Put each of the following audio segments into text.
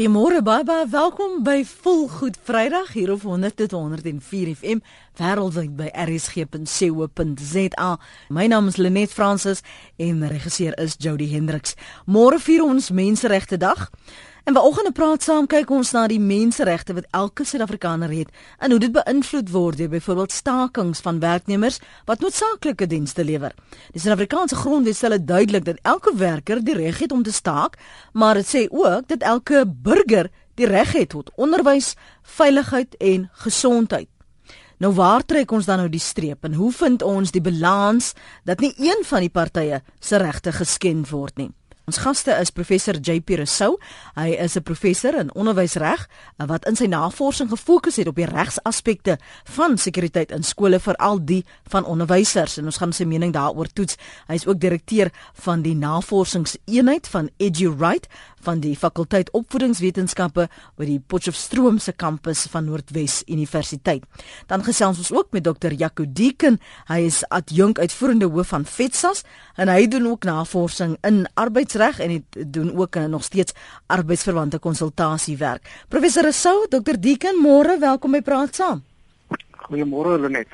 Goeiemôre baie baie welkom by Volgoed Vrydag hier op 100 tot 104 FM wêreldwyd by rsg.co.za. My naam is Lenet Fransis en regisseur is Jody Hendriks. Môre vier ons Menseregte Dag. En vanoggend praat saam kyk ons na die menseregte wat elke Suid-Afrikaner het en hoe dit beïnvloed word deur byvoorbeeld stakings van werknemers wat noodsaaklike dienste lewer. Die Suid-Afrikaanse grondwet stel duidelik dat elke werker die reg het om te staak, maar dit sê ook dat elke burger die reg het tot onderwys, veiligheid en gesondheid. Nou waar trek ons dan nou die streep en hoe vind ons die balans dat nie een van die partye se regte geskend word nie? Ons gaste is professor JP Rousseau. Hy is 'n professor in onderwysreg wat in sy navorsing gefokus het op die regsaspekte van sekuriteit in skole veral die van onderwysers en ons gaan sy mening daaroor toets. Hy is ook direkteur van die navorsingseenheid van EduRight van die fakulteit opvoedingswetenskappe by die Potchefstroom se kampus van Noordwes Universiteit. Dan gesels ons ook met Dr. Jaco Deeken. Hy is adjunk uitvoerende hoof van FETSAS en hy doen ook navorsing in arbeids reg en dit doen ook nog steeds arbeidsverwante konsultasiewerk. Professor Rousseau, Dr. Deeken, môre, welkom by Praat Saam. Goeiemôre Lenet.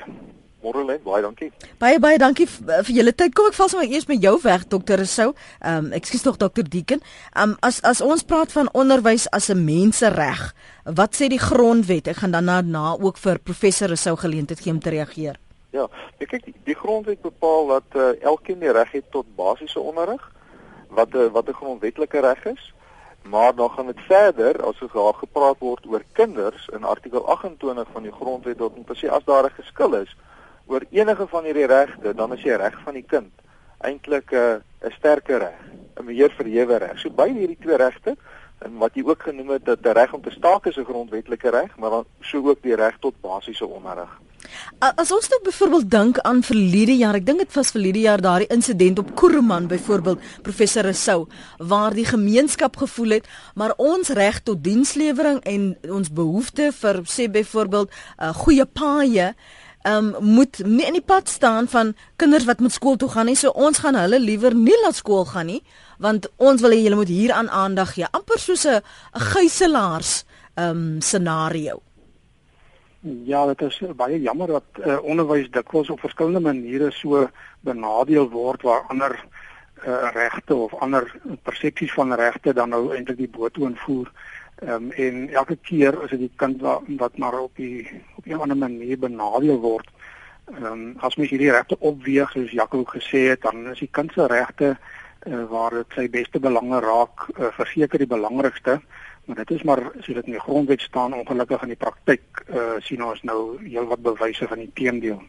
Môre lê, baie dankie. Baie baie dankie vir, vir julle tyd. Kom ek val sommer eers met jou weg, Dr. Rousseau. Ehm um, ekskuus tog Dr. Deeken. Ehm um, as as ons praat van onderwys as 'n mensereg, wat sê die grondwet? Ek gaan dan na, na ook vir professor Rousseau geleentheid gee om te reageer. Ja, kyk, die, die grondwet bepaal dat uh, elkeen die reg het tot basiese onderrig wat 'n wat 'n grondwetlike reg is. Maar dan gaan dit verder as ons daar gepraat word oor kinders in artikel 28 van die grondwet dat moet sê as daar 'n geskil is oor enige van hierdie regte, dan is jy reg van die kind eintlik 'n uh, 'n sterker reg, 'n meer verhewe reg. So beide hierdie twee regte en wat jy ook genoem het dat die reg om te staak is 'n grondwetlike reg, maar dan so ook die reg tot basiese onderrig. As ons nou byvoorbeeld dink aan verlede jaar, ek dink dit was verlede jaar daardie insident op Kuruman byvoorbeeld professor Rousseau waar die gemeenskap gevoel het maar ons reg tot dienslewering en ons behoefte vir sê byvoorbeeld 'n uh, goeie paaie um, moet nie in die pad staan van kinders wat moet skool toe gaan nie. So ons gaan hulle liewer nie laat skool gaan nie want ons wil hê julle moet hier aan aandag gee. Amper soos 'n gijslaers um, scenario. Ja, dit is baie jammer dat uh, onderwys dikwels op verskillende maniere so benadeel word waar ander uh, regte of ander persepsies van regte dan nou eintlik die boot voer. Ehm um, en elke keer as dit die kind wat, wat maar op die op 'n ander manier benadeel word. Ehm um, as mens hierdie regte opweeg soos Jaco gesê het, dan is die kind se regte uh, waar dit sy beste belange raak, uh, verseker die belangrikste. Maar dit is maar so dit in die grondwet staan ongelukkig in die praktyk uh sien ons nou heelwat bewyse van die teendeel.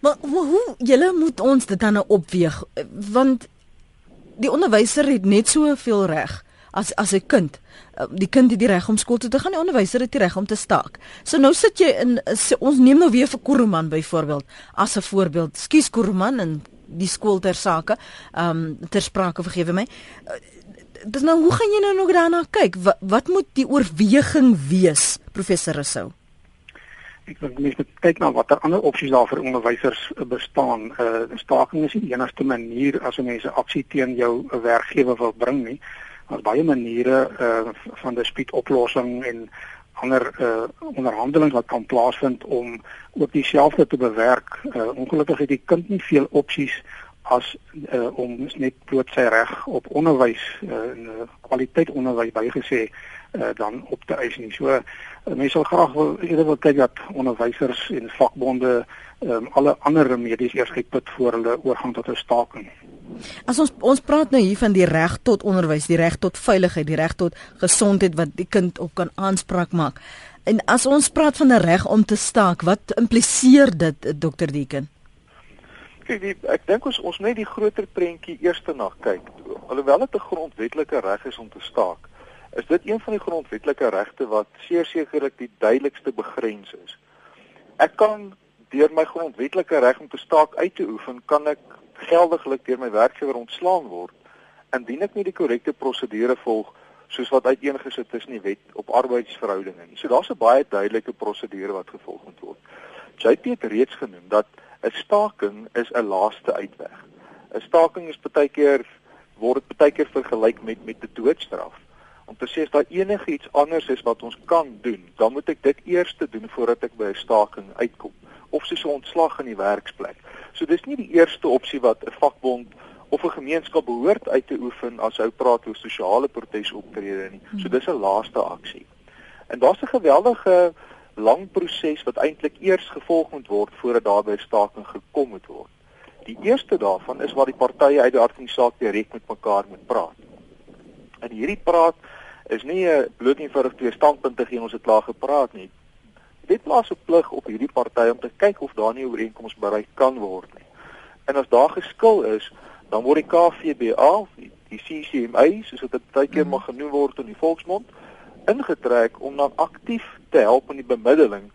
Maar hoe julle moet ons dit dan nou opweeg want die onderwyser het net soveel reg as as 'n kind. Uh, die kind het die reg om skool toe te gaan, die onderwyser het die reg om te staak. So nou sit jy in ons neem nou weer vir Kuruman byvoorbeeld as 'n voorbeeld. Skus Kuruman en die skool ter sake, ehm um, ter sprake vergewe my. Uh, dis nou hoe gaan jy nou nog daarna kyk? Wat, wat moet die oorweging wees, professor Rousseau? Ek mens moet kyk na watter ander opsies daar vir onderwysers bestaan. Uh staking is die enigste manier as mense aksie teen jou werkgewer wil bring nie. Daar's baie maniere uh van dispuutoplossing en ander uh onderhandelinge wat kan plaasvind om ook dieselfde te bewerk. Uh ongelukkig het die kind nie veel opsies as uh, om net bloot sy reg op onderwys uh, en kwaliteit onderwys bygesê uh, dan op te eis nie. So uh, mense sal graag wil eerder wil kyk dat onderwysers en vakbonde um, alle ander remedies eers uitput voor hulle oorgang tot 'n staking. As ons ons praat nou hier van die reg tot onderwys, die reg tot veiligheid, die reg tot gesondheid wat die kind op kan aanspraak maak. En as ons praat van 'n reg om te staak, wat impliseer dit dokter Deeken? Kyk, die, ek dink ons ons net die groter prentjie eers na kyk. Alhoewel dit 'n grondwetlike reg is om te staak, is dit een van die grondwetlike regte wat sekerlik die duidelikste begrens is. Ek kan deur my grondwetlike reg om te staak uit te oefen, kan ek geldiglik deur my werkgewer ontslaan word indien ek nie die korrekte prosedure volg soos wat uiteengesit is in die wet op arbeidsverhoudinge nie. So daar's 'n baie duidelike prosedure wat gevolg moet word. JP het reeds genoem dat 'n staking is 'n laaste uitweg. 'n Staking is baie keer word dit baie keer vergelyk met met 'n doodstraf. Om te sê as daar enigiets anders is wat ons kan doen, dan moet ek dit eers doen voordat ek by 'n staking uitkom of soos 'n ontslag in die werksplek. So dis nie die eerste opsie wat 'n vakbond of 'n gemeenskap behoort uit te oefen as hy praat oor sosiale protesoptrede nie. So dis 'n laaste aksie. En daar's 'n geweldige lang proses wat eintlik eers gevolg moet word voordat daar by staking gekom moet word. Die eerste daarvan is waar die partye uit die organisasie direk met mekaar moet praat. En hierdie praat is nie 'n bloot eenvoudig twee standpunte gee ons het klaar gepraat nie. Dit plaas 'n plig op hierdie partye om te kyk of daar nie ooreenkomste bereik kan word nie. En as daar geskil is, dan word die KVBA, die, die CCMA, soos dit baie keer mag genoem word in die volksmond, ingetrek om dan aktief te help in die bemiddeling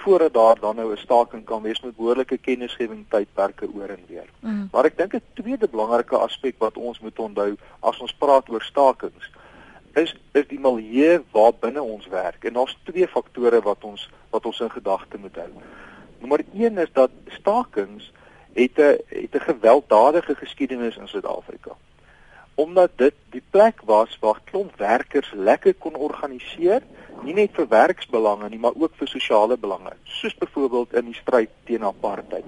voordat daar dan nou 'n staking kan wees met behoorlike kennisgewing tydperke oor en weer. Mm. Maar ek dink 'n tweede belangrike aspek wat ons moet onthou as ons praat oor stakings is is die milieu waar binne ons werk en daar's twee faktore wat ons wat ons in gedagte moet hou. Nommer 1 is dat stakings het 'n het 'n gewelddadige geskiedenis in Suid-Afrika. Omdat dit die plek was waar klomp werkers lekker kon organiseer, nie net vir werksbelange nie, maar ook vir sosiale belange, soos byvoorbeeld in die stryd teen apartheid.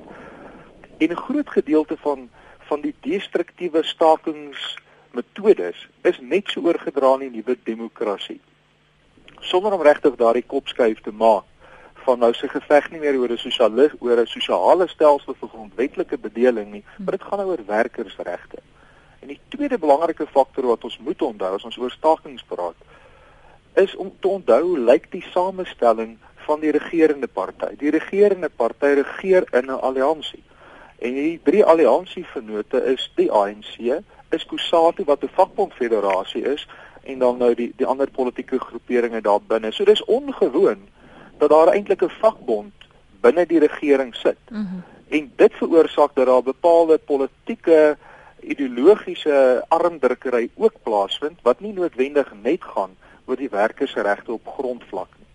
En 'n groot gedeelte van van die destruktiewe stakings metodes is net so oorgedra in die nuwe demokrasie. Sonder om regtig daardie kopskuif te maak van nou se geveg nie meer oor 'n sosialis oor 'n sosiale stelsel vir grondwetlike bedeling nie, maar dit gaan nou oor werkersregte. En die tweede belangrike faktor wat ons moet onthou as ons oor stakings praat, is om te onthou hoe lyk die samestelling van die regerende party. Die regerende party regeer in 'n alliansie. En hierdie drie alliansievennote is die ANC, is Kusatu wat 'n vakbondfederasie is en dan nou die die ander politieke groeperinge daar binne. So dis ongewoon dat daar eintlik 'n vakbond binne die regering sit. Mm -hmm. En dit veroorsaak dat daar bepaalde politieke ideologiese armdrukkery ook plaasvind wat nie noodwendig net gaan oor die werkers se regte op grondvlak nie.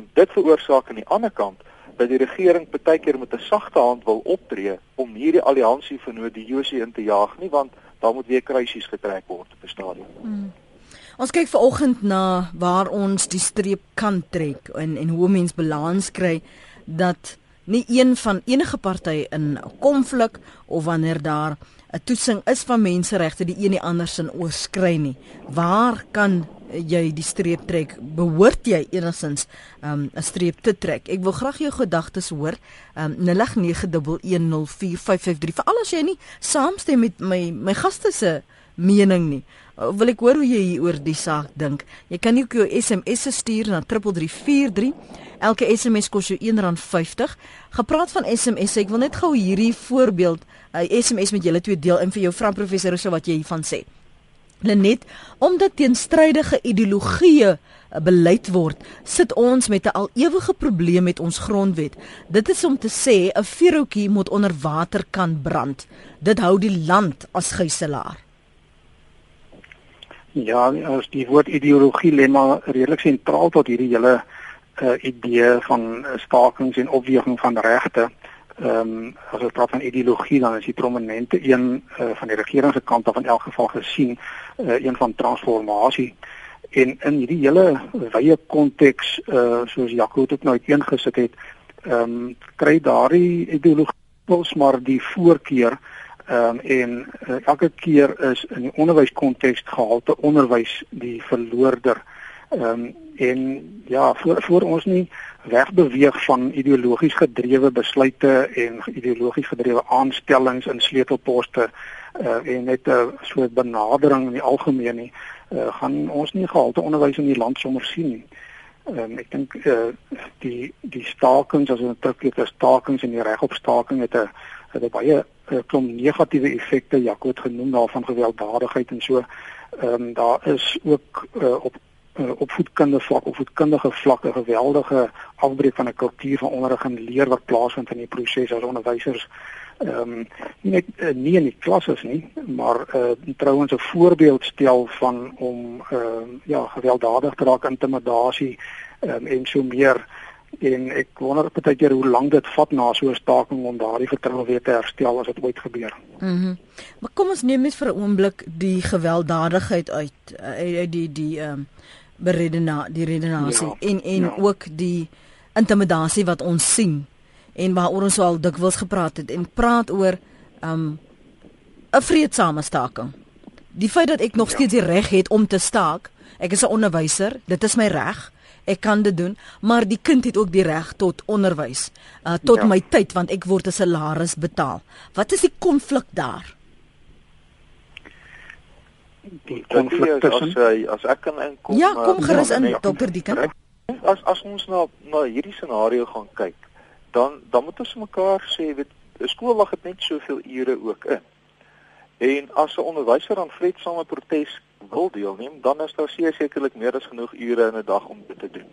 En dit veroorsaak aan die ander kant dat die regering baie keer met 'n sagte hand wil optree om hierdie alliansie vir nou die JC in te jaag nie want daar moet weer kruisies getrek word op 'n stadium. Hmm. Ons kyk vanoggend na waar ons die streep kan trek en en hoe mens balans kry dat nie een van enige party in konflik of wanneer daar 'n toetsing is van menseregte die een die ander sin oorskry nie. Waar kan jy die streep trek? Behoort jy enigins um, 'n um, streep te trek? Ek wil graag jou gedagtes hoor. Um 0891104553. Veral as jy nie saamstem met my my gaste se mening nie. Uh, wil ek hoor hoe jy oor die saak dink. Jy kan ook jou SMS stuur na 3343. Elke SMS kos jou R1.50. Gepraat van SMS, ek wil net gou hierdie voorbeeld, 'n uh, SMS met julle twee deel in vir jou vra professor Rousseau wat jy hiervan sê. Lenet, omdat teenstrydige ideologieë eh, beleid word, sit ons met 'n al ewige probleem met ons grondwet. Dit is om te sê 'n vuurhoutjie moet onder water kan brand. Dit hou die land as gijslaer. Ja, as die woord ideologie lê maar redelik sentraal tot hierdie hele uh, idee van stakings en opweging van regte ehm um, as ons praat van ideologie dan is die prominente een uh, van die regering se kant af in elk geval gesien uh, een van transformasie en in hierdie hele wye konteks uh, soos Jaco dit nou uiteengesit het ehm um, kry daardie ideologie pos maar die voorkeur ehm um, en uh, elke keer is in die onderwyskonteks gehalte onderwys die verloorder. Ehm um, en ja voor voor ons nie wegbeweeg van ideologies gedrewe besluite en ideologies gedrewe aanstellings in sleutelposte uh, en net 'n soort benadering in die algemeen nie uh, gaan ons nie gehalte onderwys in die land sommer sien nie. Um, ek dink uh, die die stakings as ons terugkyk na stakings en die regopstaking het 'n het 'n baie uh, klomp negatiewe effekte Jaco het genoem daarvan gewelddadigheid en so. Ehm um, daar is ook uh, op uh, opvoedkundige vlak of opvoedkundige vlakke geweldige afbreek van 'n kultuur van onderrig en leer wat plaasvind in die proses as onderwysers ehm um, net uh, nie in die klasse nie maar uh, trouens 'n voorbeeld stel van om ehm uh, ja gewelddadig te raak intimidasie um, en so meer en ek wonder baie keer hoe lank dit vat na so 'n staking om daardie vertroue weer te herstel as dit ooit gebeur. Mhm. Mm maar kom ons neem net vir 'n oomblik die gewelddadigheid uit uit die die ehm um, beredena die redenasie ja, en en ja. ook die intimidasie wat ons sien en waaroor ons al dikwels gepraat het en praat oor ehm um, 'n vreedsame staking. Die feit dat ek nog ja. steeds die reg het om te staak, ek is 'n onderwyser, dit is my reg ek kan dit doen, maar die kind het ook die reg tot onderwys, uh, tot ja. my tyd want ek word 'n salaris betaal. Wat is die konflik daar? Die konflik tussen as, as ek kan inkom. Ja, kom gerus in ja, dokter Dieken. As as ons na na hierdie scenario gaan kyk, dan dan moet ons mekaar sê weet 'n skool lag dit net soveel ure ook in. En as 'n onderwyser aan vreedsame protes wil deelneem, dan is daar sekerlik meer as genoeg ure in 'n dag om dit te doen.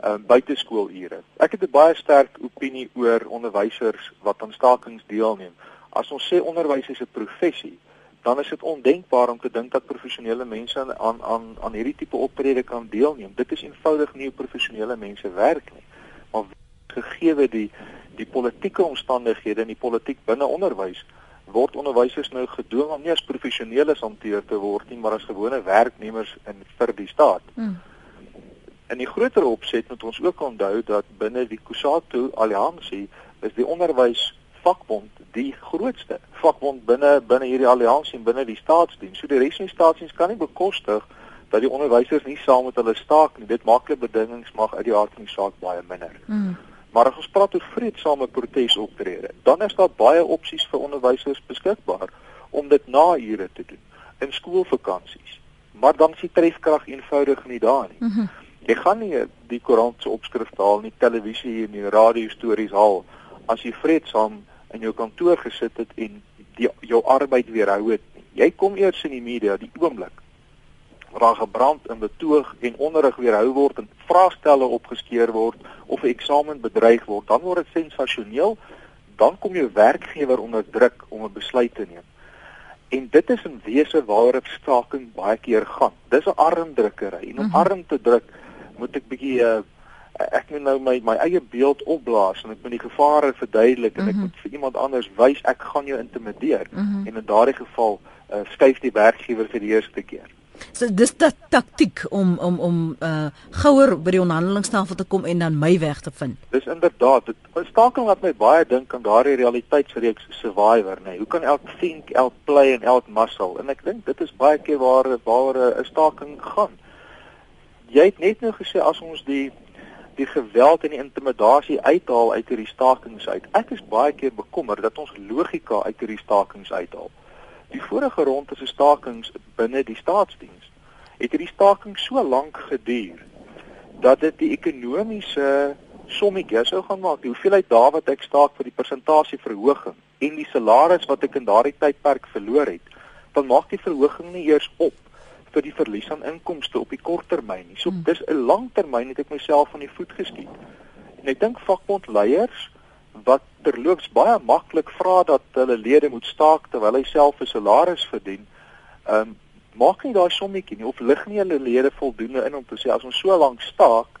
Ehm uh, buiteskoolure. Ek het 'n baie sterk opinie oor onderwysers wat aan stakings deelneem. As ons sê onderwys is 'n professie, dan is dit ondenkbaar om te dink dat professionele mense aan aan aan hierdie tipe optrede kan deelneem. Dit is eenvoudig nie hoe professionele mense werk nie. Maar gegee die die politieke omstandighede en die politiek binne onderwys, word onderwysers nou gedwing om nie as professioneles hanteer te word nie, maar as gewone werknemers in vir die staat. Hmm. In die groter opset moet ons ook onthou dat binne die Kusatu alliansie is die onderwys vakbond die grootste vakbond binne binne hierdie alliansie en binne die staatsdiens. So die res van die staatsdiens kan nie bekostig dat die onderwysers nie saam met hulle staak nie. Dit maak hulle bedingings mag uit die aard van die saak baie minder. Hmm. Maar as ons praat oor vreedsame protesoptrede, dan is daar baie opsies vir onderwysers beskikbaar om dit na ure te doen in skoolvakansies. Maar dan is die trefkrag eenvoudig nie daar nie. Mm -hmm. Jy gaan nie die koerant se opskrif haal nie, televisie en die radio stories haal as jy vreedsaam in jou kantoor gesit het en die, jou arbeid weerhou het. Jy kom eers in die media die oomblik waar gebrand in betoog en onderrig weerhou word en vraestelle opgeskeur word of 'n eksamen bedreig word, dan word dit sensasioneel. Dan kom jou werkgewer onder druk om 'n besluit te neem. En dit is in wese waaroor 'n staking baie keer gaan. Dis 'n armdrukkery. En om -hmm. arm te druk, moet ek bietjie uh, ek moet nou my my eie beeld opblaas en ek moet die gevare verduidelik en mm -hmm. ek mhm. moet vir iemand anders wys ek gaan jou intimideer. Mm -hmm. En in daardie geval uh, skuif die werkgewer vir die eerste keer. So dis 'n taktik om om om uh gouer by die onderhandelingstafel te kom en dan my weg te vind. Dis inderdaad, dit staking wat my baie dink aan daardie realiteitsreeks Survivor, nê. Nee. Hoe kan elk think, elk play en elk muscle? En ek dink dit is baie keer waar waar 'n staking gaan. Jy het net nou gesê as ons die die geweld en die intimidasie uithaal uit hierdie stakings uit. Ek is baie keer bekommerd dat ons logika uit hierdie stakings uithaal. Die vorige ronde se stakings binne die staatsdiens het hierdie staking so lank geduur dat dit die ekonomiese sommetjie sou gaan maak. Die hoeveelheid dae wat ek staak vir die persentasieverhoging en die salaris wat ek in daardie tydperk verloor het, dan maak die verhoging nie eers op vir die verlies aan inkomste op die kort termyn nie. So hmm. dis 'n langtermyn het ek myself van die voet geskiet. En ek dink vakbondleiers wat terloops baie maklik vra dat hulle lede moet staak terwyl hy self 'n salaris verdien. Ehm um, maak nie daai sommetjie nie of lig nie hulle lede voldoende in om te sê as ons so lank staak,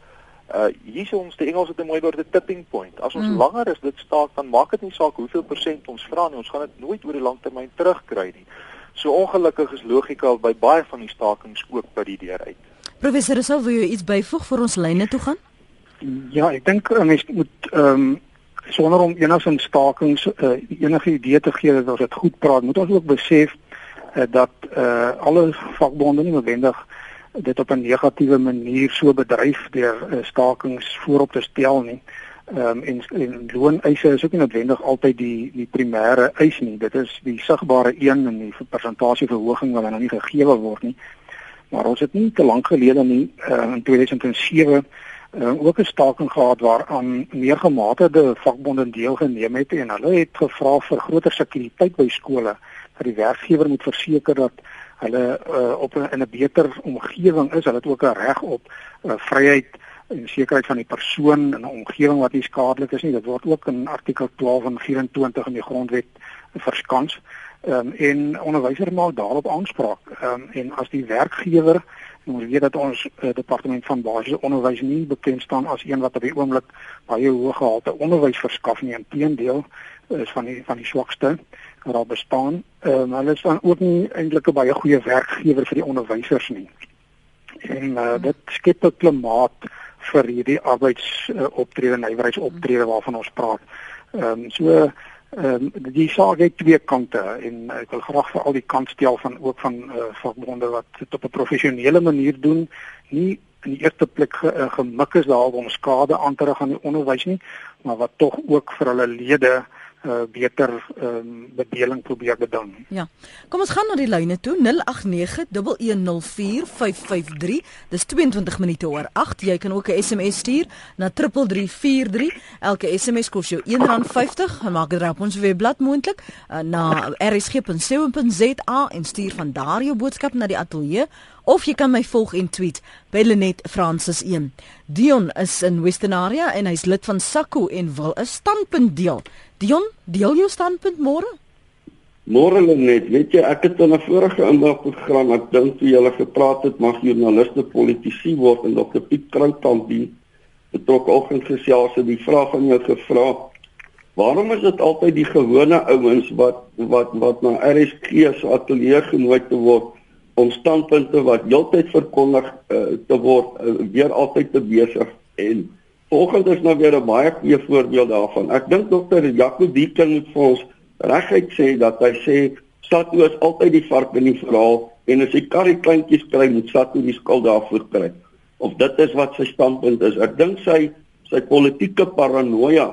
uh hier is ons die Engels het 'n mooi woord 'n tipping point. As ons mm. langer as dit staak, dan maak dit nie saak hoeveel persent ons vra nie, ons gaan dit nooit oor die langtermyn terugkry nie. So ongelukkig is logika by baie van die stakings ook by die deur uit. Professor, sou wil jy iets byvoeg vir ons lyne toe gaan? Ja, ek dink 'n mens moet ehm um, sonder om enigsins stakings uh, enige idee te gee dat ons dit goed praat, moet ons ook besef uh, dat uh, alle vakbonde nie noodwendig dit op 'n negatiewe manier so bedryf deur uh, stakings voorop te stel nie. Ehm um, en, en looneise is ook nie noodwendig altyd die die primêre eis nie. Dit is die sigbare een in die persentasieverhoging wat nou nie gegee word nie. Maar ons het nie te lank gelede nie uh, in 2007 uh, ook 'n staking gehad waaraan meer gematigde vakbonde deelgeneem het en hulle het gevra vir groter sekuriteit by skole dat die werkgewer moet verseker dat hulle uh, op 'n in 'n beter omgewing is, hulle het ook 'n reg op uh, vryheid en sekerheid van die persoon in 'n omgewing wat nie skadelik is nie. Dit word ook in artikel 12 en 24 in die grondwet verskans. Ehm um, en onderwysers maak daarop aanspraak. Ehm um, en as die werkgewer En ons weet dat ons uh, departement van basiese onderwys nie bekend staan as een wat op die oomblik baie hoë gehalte onderwys verskaf nie. Inteendeel is van die van die swakste wat daar bestaan. Ehm um, hulle is dan ook nie eintlik 'n baie goeie werkgewer vir die onderwysers nie. En uh, dit skep 'n klimaat vir hierdie arbeidsoptrede en nywerheidsoptrede waarvan ons praat. Ehm um, so ehm um, die saak het twee kante en ek wil graag vir al die kant stel van ook van uh, vakbonde wat dit op 'n professionele manier doen, nie in die eerste plek ge, uh, gemik is daar om skade aan te rig aan die onderwys nie, maar wat tog ook vir hulle lede uh, beter um, bedeling probeer beding. Ja. Kom ons gaan na die lyne toe 0891104553. Dis 22 minute oor 8. Jy kan ook 'n SMS stuur na 3343. Elke SMS kos jou R1.50. Maak dit op ons webblad moontlik uh, na rsg.co.za en stuur van daar jou boodskap na die ateljee of jy kan my volg en tweet by Lenet Francis 1. Dion is in Western Area en hy's lid van SACCO en wil 'n standpunt deel. Dion, deel jou standpunt môre? Môre net, weet jy, ek het in 'n vorige inbelprogram, ek dink toe julle gepraat het, mag joernaliste politici word en Dr Piet Kroukamp die betrokke oggend gesels het die vraag aan jou gevra. Waarom is dit altyd die gewone ouens wat wat wat na RSG se ateljee genooi te word om standpunte wat heeltyd verkondig uh, te word uh, weer altyd te besig en Vanoggend is nou weer 'n baie goeie voorbeeld daarvan. Ek dink dokter Jaco Dieken moet vir ons reguit sê dat hy sê Satu is altyd die vark in die verhaal en as hy karrie kleintjies kry moet Satu die skuld daarvoor kry. Of dit is wat sy standpunt is. Ek dink sy sy politieke paranoia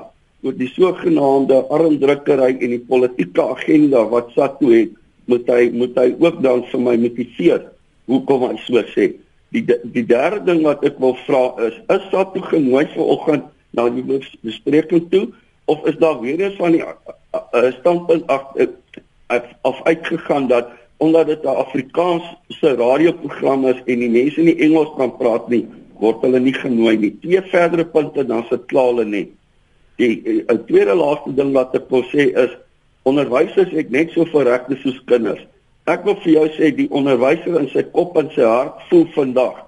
oor die sogenaamde armdrukkery en die politieke agenda wat Satu het, moet hy moet hy ook dan vir my motiveer hoekom hy so sê. Die die derde ding wat ek wil vra is, is daar toe genooi vanoggend na die bespreking toe of is daar weer eens van die standpunt af of uitgegaan dat omdat dit 'n Afrikaanse radioprogram is en die mense nie Engels kan praat nie, word hulle nie genooi nie. Twee verdere punte dan se klaar hulle net. Die 'n tweede laaste ding wat ek wil sê is onderwysers het net so verregte soos kinders. Ek wil vir jou sê die onderwyser in sy kop en sy hart voel vandag.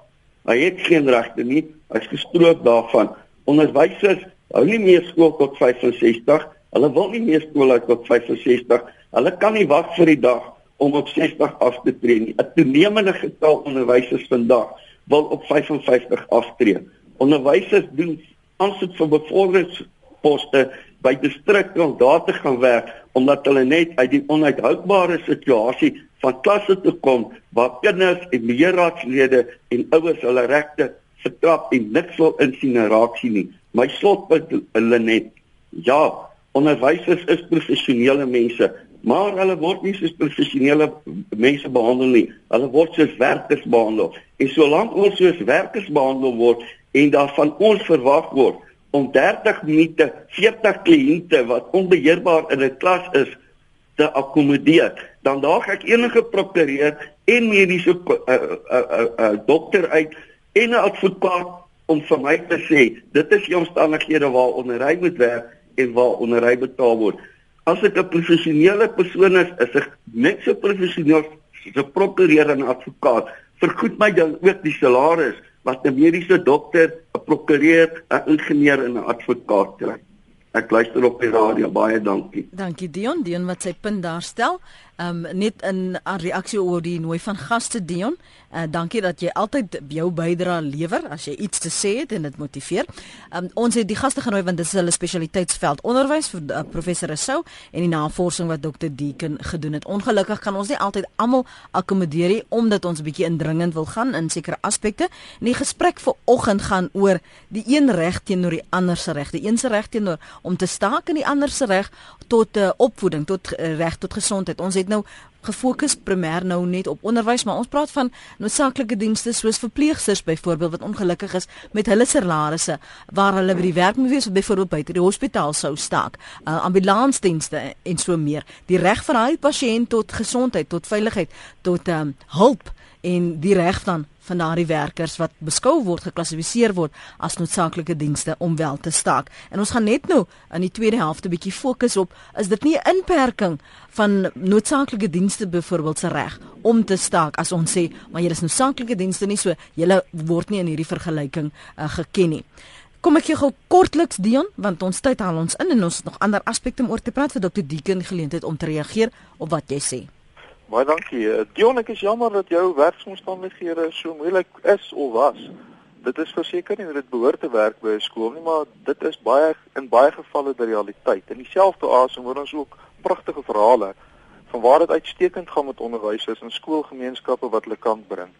Hy het geen regte nie. Hy's gestroop daarvan. Onderwysers hou nie meer skool tot 65. Hulle wil nie meer skool uit tot 65. Hulle kan nie wag vir die dag om op 60 af te tree nie. 'n Toenemende getal onderwysers vandag wil op 55 aftree. Onderwysers doen aansoek vir bevorderingsposte by distrikte om daar te gaan werk omdat hulle net uit die onuithoudbare situasie van klasse te kom waar kinders en meerraadslede en ouers hulle regte vertrap en niks wil insien en raak sien nie. My slotpunt hulle net ja, onderwysers is professionele mense, maar hulle word nie soos professionele mense behandel nie. Hulle word soos werkers behandel. En solank ons soos werkers behandel word en daarvan ons verwag word om 30 minute 40 kliënte wat onbeheerbaar in 'n klas is te akkommodeer, dan daag ek enige prokureur en mediese uh, uh, uh, uh, dokter uit en 'n advokaat om vir my te sê dit is die omstandighede waaronder hy moet werk en waaronder hy betaal word. As ek 'n professionele persoon is, is ek net so professioneel as 'n prokureur en advokaat. Vergoed my dan ook die salaris wat 'n mediese dokter, 'n prokureur, 'n ingenieur en 'n advokaat kry. Ek luister op die radio. Baie dankie. Dankie Dion, Dion wat sy punt daar stel. Ehm um, net in 'n reaksie oor die nooi van gaste Dion. Uh, dankie dat jy altyd jou bydrae lewer as jy iets te sê het en dit motiveer. Um, ons het die gaste genooi want dit is hulle spesialiteitsveld onderwys vir uh, professor Rousseau en die navorsing wat dokter Deeken gedoen het. Ongelukkig kan ons nie altyd almal akkommodeer nie omdat ons 'n bietjie indringend wil gaan in sekere aspekte. En die gesprek vir oggend gaan oor die een reg teenoor die ander se reg. Die een se reg teenoor om te staak en die ander se reg tot uh, opvoeding, tot uh, reg tot gesondheid. Ons het nou gefokus primêr nou net op onderwys, maar ons praat van noodsaaklike dienste soos verpleegsters byvoorbeeld wat ongelukkig is met hulle salarisse waar hulle by die werk moet wees of byvoorbeeld by die hospitaal sou staak. Uh, ambulansdienste en so meer. Die reg van daai pasiënt tot gesondheid, tot veiligheid, tot um, hulp en die reg dan van daardie werkers wat beskou word geklassifiseer word as noodsaaklike dienste om wel te staak. En ons gaan net nou in die tweede helfte bietjie fokus op is dit nie 'n inperking van noodsaaklike dienste byvoorbeeld se reg om te staak as ons sê maar jy is noodsaaklike dienste nie so jy word nie in hierdie vergelyking uh, geken nie. Kom ek gou kortliks Dion want ons tyd haal ons in en ons het nog ander aspekte om oor te praat vir Dr. Deeken geleentheid om te reageer op wat jy sê. Baie dankie. Eh, Dion, ek is jammer dat jou werksomstandighede so moeilik is of was. Dit is verseker nie dit behoort te werk by 'n skool nie, maar dit is baie in baie gevalle die realiteit. In dieselfde asem hoor ons ook pragtige verhale van waar dit uitstekend gaan met onderwysers en skoolgemeenskappe wat hulle kan bring.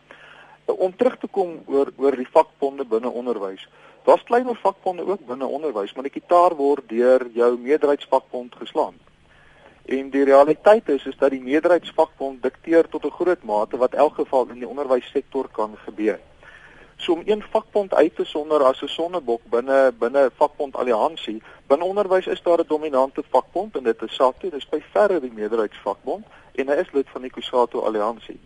Eh, om terug te kom oor oor die vakbonde binne onderwys. Daar's kleiner vakbonde ook binne onderwys, maar die kitaar word deur jou meerderheidsvakbond geslaan. En die realiteit is is dat die meerderheidsvakbond dikteer tot 'n groot mate wat elk geval in die onderwyssektor kan gebeur. So om een vakbond uit te sonder as 'n sonnebok binne binne vakbond alliansie, binne onderwys is daar 'n dominante vakbond en dit is SATU, dis by verre die meerderheidsvakbond en hy is lid van die Kusato alliansie.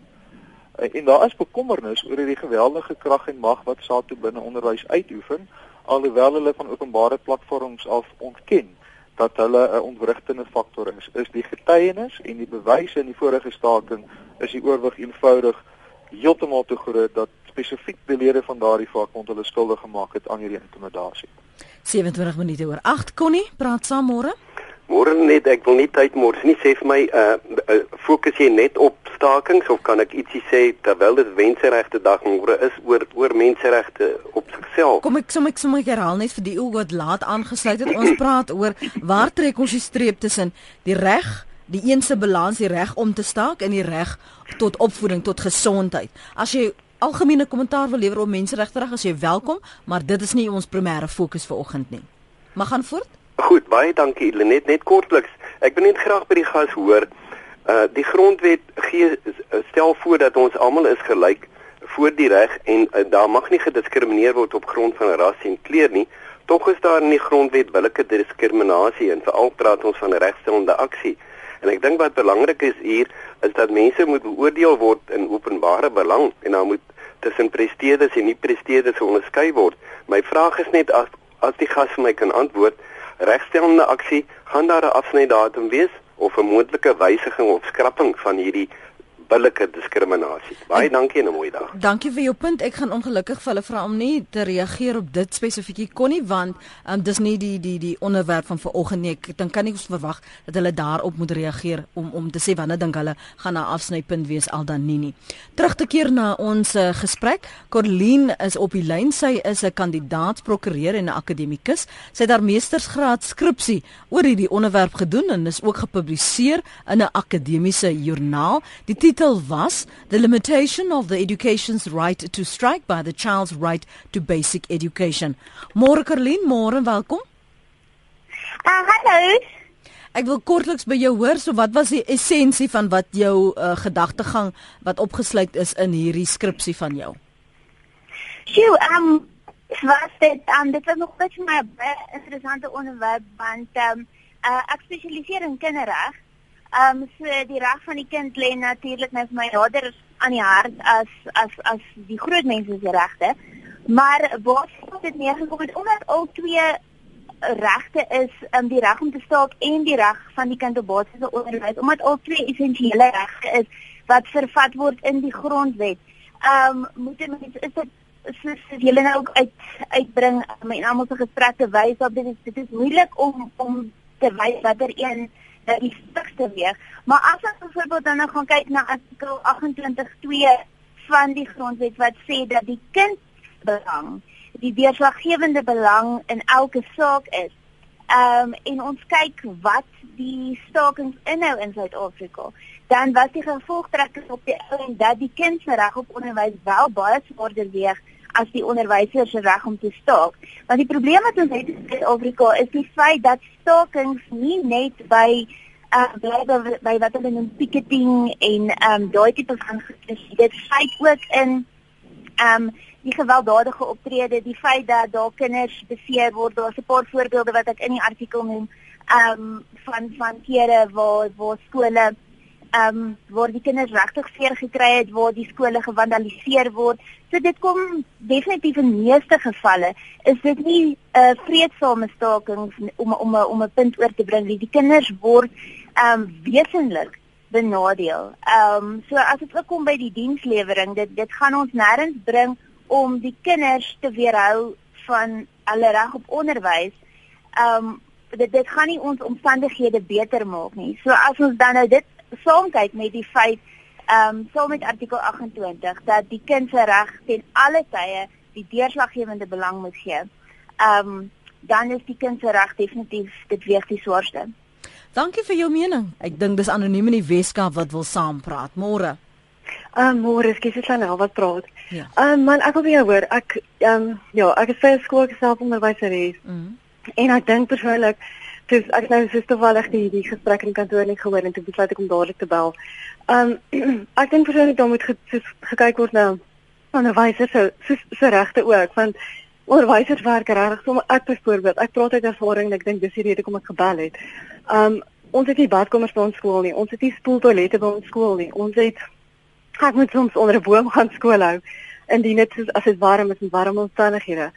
En, en daar is bekommernis oor hierdie geweldige krag en mag wat SATU binne onderwys uitoefen alhoewel hulle van openbare platforms af ontken dat hulle 'n ontwrigtende faktor is. Is die getuienis en die bewyse in die vorige staking is die oorwig eenvoudig heeltemal te groot dat spesifiek die lede van daardie vakbond hulle skuldig gemaak het aan hierdie intimidasie. 27 minute oor 8 Connie, praat saam môre. Môre net, ek wil nie tyd mors nie. Sê vir my, uh, uh fokus jy net op stakings of kan ek ietsie sê terwyl dit menseregte dag môre is oor oor menseregte op sigself? Kom ek sommer ek sommer herhaal net vir die ou wat laat aangesluit het. Ons praat oor waar trek ons die streep tussen die reg, die een se balans, die reg om te staak en die reg tot opvoeding, tot gesondheid. As jy algemene kommentaar wil lewer op menseregte reg, as jy welkom, maar dit is nie ons primêre fokus vir oggend nie. Mag gaan voort. Goed, baie dankie Lenet. Net kortliks. Ek wil net graag by die gas hoor. Uh die grondwet gee stel voor dat ons almal is gelyk voor die reg en uh, daar mag nie gediskrimineer word op grond van ras en kleur nie. Tog is daar in die grondwet billike diskriminasie en veral praat ons van regstellende aksie. En ek dink wat belangrik is hier is dat mense moet beoordeel word in openbare belang en dan moet tussen presteerders en nie presteerders onderskei word. My vraag is net as as die gas vir my kan antwoord regstellende aksie gaan daar 'n afsnydatum wees of 'n moontlike wysiging of skrapping van hierdie billike diskriminasie. Baie dankie en 'n mooi dag. Dankie vir jou punt. Ek gaan ongelukkig vir hulle vra om nie te reageer op dit spesifiek kon nie want um, dis nie die die die onderwerp van vanoggend nie. Ek dink kan nie ons verwag dat hulle daarop moet reageer om om te sê wanneer dink hulle gaan na afsnypunt wees al dan nie nie. Terug te keer na ons uh, gesprek. Corleen is op die lyn. Sy is 'n kandidaat prokureur en 'n akademikus. Sy het haar meestersgraad skripsie oor hierdie onderwerp gedoen en is ook gepubliseer in 'n akademiese joernaal. Die titel was The Limitation of the Education's Right to Strike by the Child's Right to Basic Education. Môre Karlien, môre welkom. Ah, uh, hallo. Ek wil kortliks by jou hoor, so wat was die essensie van wat jou uh, gedagtegang wat opgesluit is in hierdie skripsie van jou? Sjoe, um, was dit um, dit was nog baie my interessante onderwerp want um, uh, ek spesialiseer in kinderreg Ehm um, so die reg van die kind lê natuurlik net my nader aan die hart as as as die groot mense se regte. Maar waar dit neergekom het omdat al twee regte is, um, die reg om te staak en die reg van die kind op basiese onderwys, omdat al twee essensiële regte is wat vervat word in die grondwet. Ehm um, moet mense is dit soos julle nou ook uit uitbring um, en almal se gesprekke wys dat dit is dit is moeilik om om te wys watter een dat die stigste weeg. Maar as ons byvoorbeeld dan nou gaan kyk na artikel 28.2 van die grondwet wat sê dat die kind belang, die deurslaggewende belang in elke saak is. Ehm um, en ons kyk wat die stakings inhou in Suid-Afrika, dan was die gevolgtrekking op die ou en dat die kind se reg op onderwys wel baie swaarder weeg as die onderwysers se reg om te staak. Want die probleem wat ons het in Suid-Afrika is die feit dat stakings nie net by uh bly by, by wat hulle noem picketing en um daai tipe van gesien. Dit feit ook in um die gewelddadige optrede, die feit dat daar kinders beseer word. Daar's 'n paar voorbeelde wat ek in die artikel noem um van van kere waar waar skole ehm um, waar die kinders regtig seer gekry het, waar die skole gevandaliseer word. So dit kom definitief in meeste gevalle is dit nie 'n uh, vreedsame stakings om om om 'n punt oor te bring nie. Die kinders word ehm um, wesenlik benadeel. Ehm um, so as dit kom by die dienslewering, dit dit gaan ons nêrens bring om die kinders te weerhou van hulle reg op onderwys. Ehm um, dit dit gaan nie ons omstandighede beter maak nie. So as ons dan nou dit saamkyk met die feit ehm um, saam met artikel 28 dat die kind se reg ten alle tye die deurslaggewende belang moet gee. Ehm um, dan is die kind se reg definitief dit weeg die swaarste. Dankie vir jou mening. Ek dink dis anoniem in die Weskaap wat wil saampraat. Môre. Ehm uh, môre, ek nou wat praat. Ja. Ehm um, man, ek wil weer hoor. Ek ehm um, ja, ek is vir skool geself onderwyseres. Mm en ek dink persoonlik dis ek nou so toevallig die die gesprek in kantoor net gehoor en toe besluit ek om dadelik te bel. Ehm um, ek dink persoonlik dan moet ge, soos, gekyk word na onderwysers se so, so regte ook want onderwysers werk regtig so ek byvoorbeeld ek praat uit ervaring en ek dink dis die rede hoekom ek gebel het. Um, ons het nie badkamers by ons skool nie. Ons het nie spoeltoilette by ons skool nie. Ons het ek moet soms onder 'n boom gaan skool hou indien dit as dit warm is en warm omstandighede.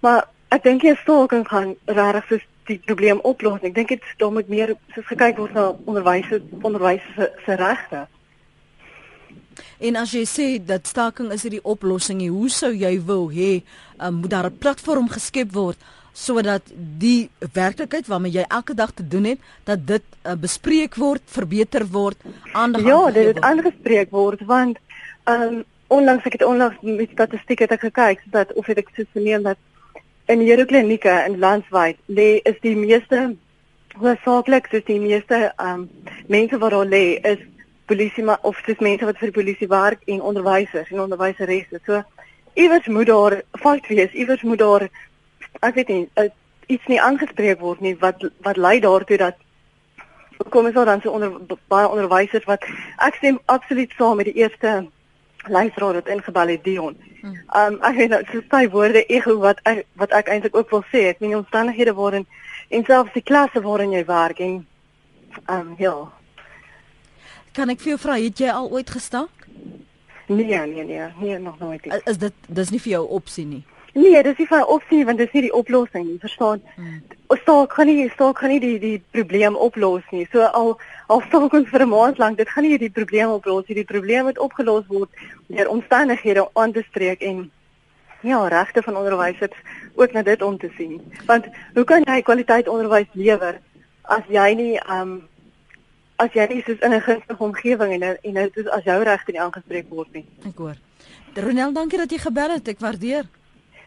Maar ek dink jy staking gaan regtig soos die probleem oplos. Ek dink dit daar moet meer soos gekyk word na onderwys onderwys se, se regte. En as jy sê dat staking is die oplossing, hoe sou jy wil hê um, moet daar 'n platform geskep word sodat die werklikheid waarmee jy elke dag te doen het, dat dit uh, bespreek word, verbeter word, aandag Ja, dit het aangespreek word want um, onlangs ek het onlangs met statistieke het ek gekyk dat of het ek soos verneem dat in hierdie klinieke in landwyd lê is die meeste hoofsaaklik soos die meeste um mense wat daar lê is polisie maar of dis mense wat vir die polisie werk en onderwysers en onderwyseresse. So iewers moet daar fout wees, iewers moet daar ek weet nie uh, iets nie aangespreek word nie wat wat lei daartoe dat kom ons dan so onder baie onderwysers wat ek stem absoluut saam met die eerste luisteraar wat ingebel het Dion. Hmm. Um ek weet nou so sy woorde ego wat ek, wat ek eintlik ook wil sê, ek meen omstandighede waarin en selfs die klasse waarin jy werk en um ja. Kan ek vir jou vra, het jy al ooit gestaak? Nee, nee, nee, nee, nog nooit. Is, is dit dis nie vir jou opsie nie? Nee, dis nie vir opsie want dis nie die oplossing nie, verstaan? Hmm. Staak kan nie staak kan nie die die probleem oplos nie. So al al staak ons vir 'n maand lank, dit gaan nie die probleem oplos nie. Die probleem moet opgelos word deur omstandighede aan te spreek en ja, regte van onderwysers ook na dit om te sien. Want hoe kan jy kwaliteit onderwys lewer as jy nie um as jy nie soos in 'n gunstige omgewing en en dit is as jou regte nie aangespreek word nie. Ek hoor. Ronel, dankie dat jy gebel het. Ek waardeer.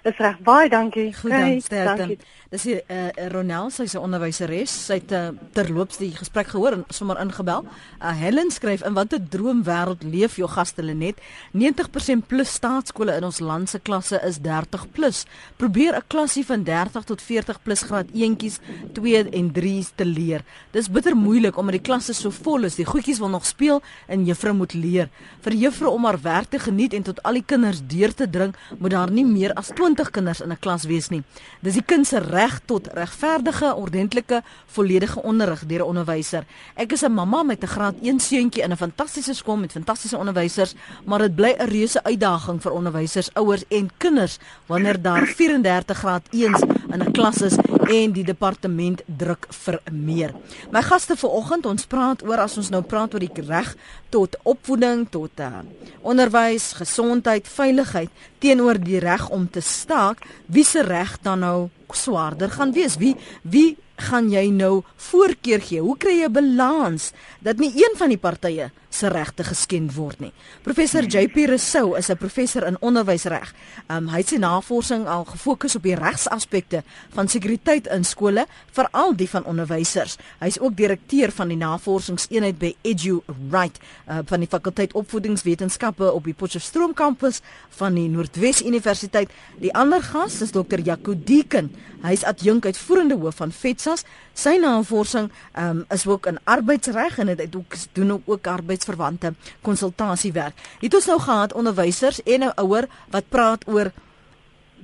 Dis reg baie dankie. Goed dan, sterkte. Dis hier eh uh, Ronel, sy's 'n onderwyseres. Sy het uh, terloops die gesprek gehoor en sommer ingebel. Uh, Helen skryf in watter droomwêreld leef jou gaste Lenet? 90% plus staatskole in ons land se klasse is 30 plus. Probeer 'n klasie van 30 tot 40 plus graad eentjies 2 en 3's te leer. Dis bitter moeilik omdat die klasse so vol is. Die goedjies wil nog speel en juffrou moet leer. Vir juffrou om haar werk te geniet en tot al die kinders deur te dring, moet daar nie meer as 20 kinders in 'n klas wees nie. Dis die kind se reg tot regverdige, ordentlike, volledige onderrig deur 'n onderwyser. Ek is 'n mamma met 'n graad 1 seuntjie in 'n fantastiese skool met fantastiese onderwysers, maar dit bly 'n reuse uitdaging vir onderwysers, ouers en kinders wanneer daar 34 graad 1s in 'n klas is en die departement druk vir meer. My gaste vanoggend, ons praat oor as ons nou praat oor die reg tot opvoeding, tot uh, onderwys, gesondheid, veiligheid teenoor die reg om te staak, wie se reg dan nou swaarder gaan wees? Wie wie gaan jy nou voorkeur gee? Hoe kry jy 'n balans dat nie een van die partye se regte geskend word nie? Professor JP Rousseau is 'n professor in onderwysreg. Um, hy het sy navorsing al gefokus op die regsaspekte van sekuriteit in skole, veral die van onderwysers. Hy's ook direkteur van die navorsingseenheid by Edu Right uh, van die fakulteit opvoedingswetenskappe op die Potchefstroom kampus van die Noordwes Universiteit. Die ander gas is Dr. Jaco Deeken. Hy's adjunk uitvoerende hoof van FETSAS. Sy navorsing um, is ook in arbeidsreg en dit ook doen ook arbeidsverwante konsultasiewerk. Het ons nou gehad onderwysers en 'n ouer wat praat oor